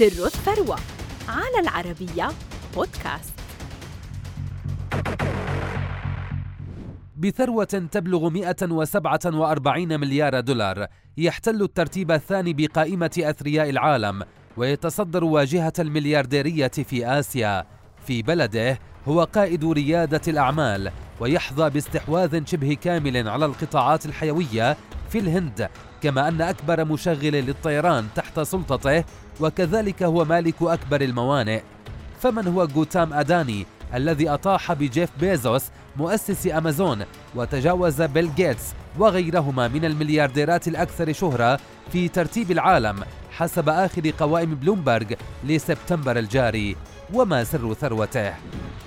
سر الثروة على العربية بودكاست. بثروة تبلغ 147 مليار دولار يحتل الترتيب الثاني بقائمة أثرياء العالم ويتصدر واجهة المليارديرية في آسيا. في بلده هو قائد ريادة الأعمال ويحظى باستحواذ شبه كامل على القطاعات الحيوية في الهند كما أن أكبر مشغل للطيران تحت سلطته وكذلك هو مالك أكبر الموانئ. فمن هو جوتام أداني الذي أطاح بجيف بيزوس مؤسس أمازون وتجاوز بيل جيتس وغيرهما من المليارديرات الأكثر شهرة في ترتيب العالم حسب آخر قوائم بلومبرغ لسبتمبر الجاري. وما سر ثروته؟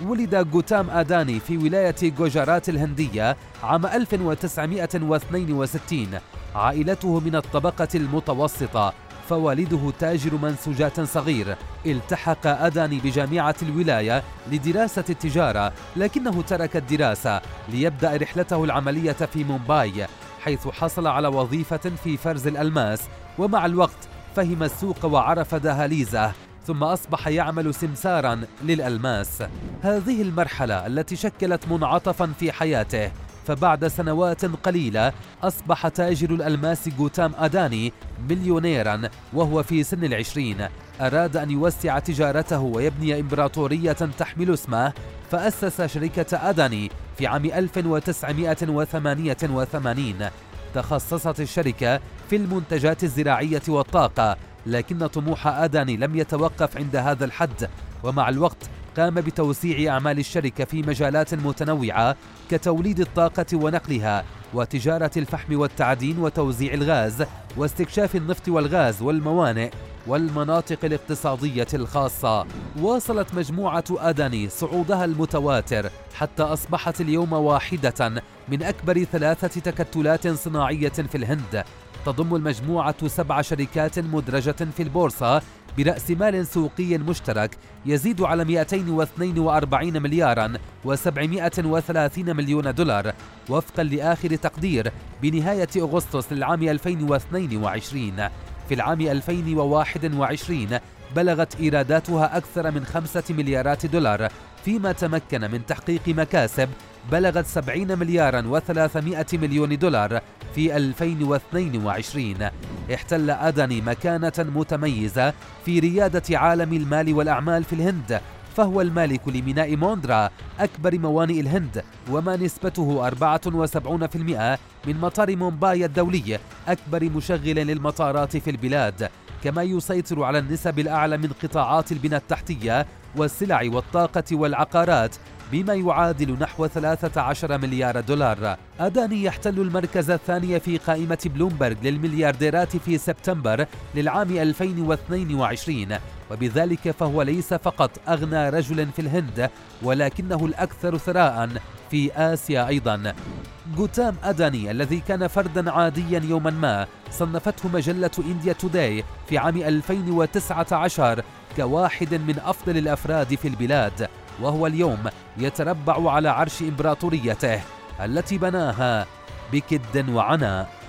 ولد جوتام آداني في ولاية جوجارات الهندية عام 1962 عائلته من الطبقة المتوسطة. فوالده تاجر منسوجات صغير. التحق أداني بجامعة الولاية لدراسة التجارة لكنه ترك الدراسة ليبدأ رحلته العملية في مومباي حيث حصل على وظيفة في فرز الألماس. ومع الوقت فهم السوق وعرف دهاليزه. ثم أصبح يعمل سمسارا للألماس. هذه المرحلة التي شكلت منعطفا في حياته. فبعد سنوات قليلة أصبح تاجر الألماس جوتام أداني مليونيرا وهو في سن العشرين. أراد أن يوسع تجارته ويبني إمبراطورية تحمل اسمه فأسس شركة أداني في عام 1988 تخصصت الشركة في المنتجات الزراعية والطاقة لكن طموح أداني لم يتوقف عند هذا الحد. ومع الوقت قام بتوسيع أعمال الشركة في مجالات متنوعة كتوليد الطاقة ونقلها وتجارة الفحم والتعدين وتوزيع الغاز واستكشاف النفط والغاز والموانئ. والمناطق الاقتصادية الخاصة. واصلت مجموعة أداني صعودها المتواتر حتى أصبحت اليوم واحدة من أكبر ثلاثة تكتلات صناعية في الهند. تضم المجموعة سبع شركات مدرجة في البورصة برأس مال سوقي مشترك يزيد على 242 مليارا و730 مليون دولار وفقا لآخر تقدير بنهاية أغسطس للعام 2022 في العام 2021 بلغت إيراداتها أكثر من خمسة مليارات دولار فيما تمكن من تحقيق مكاسب بلغت 70 مليارا و300 مليون دولار في 2022 احتل أداني مكانة متميزة في ريادة عالم المال والأعمال في الهند فهو المالك لميناء موندرا أكبر موانئ الهند وما نسبته 74% من مطار مومباي الدولي أكبر مشغل للمطارات في البلاد. كما يسيطر على النسب الأعلى من قطاعات البنى التحتية والسلع والطاقة والعقارات بما يعادل نحو 13 مليار دولار. أداني يحتل المركز الثاني في قائمة بلومبرغ للمليارديرات في سبتمبر للعام 2022 وبذلك فهو ليس فقط أغنى رجل في الهند ولكنه الأكثر ثراء في آسيا أيضا. جوتام أداني الذي كان فردا عاديا يوما ما صنفته مجلة إنديا توداي في عام 2019 كواحد من أفضل الأفراد في البلاد وهو اليوم يتربع على عرش إمبراطوريته التي بناها بكد وعناء.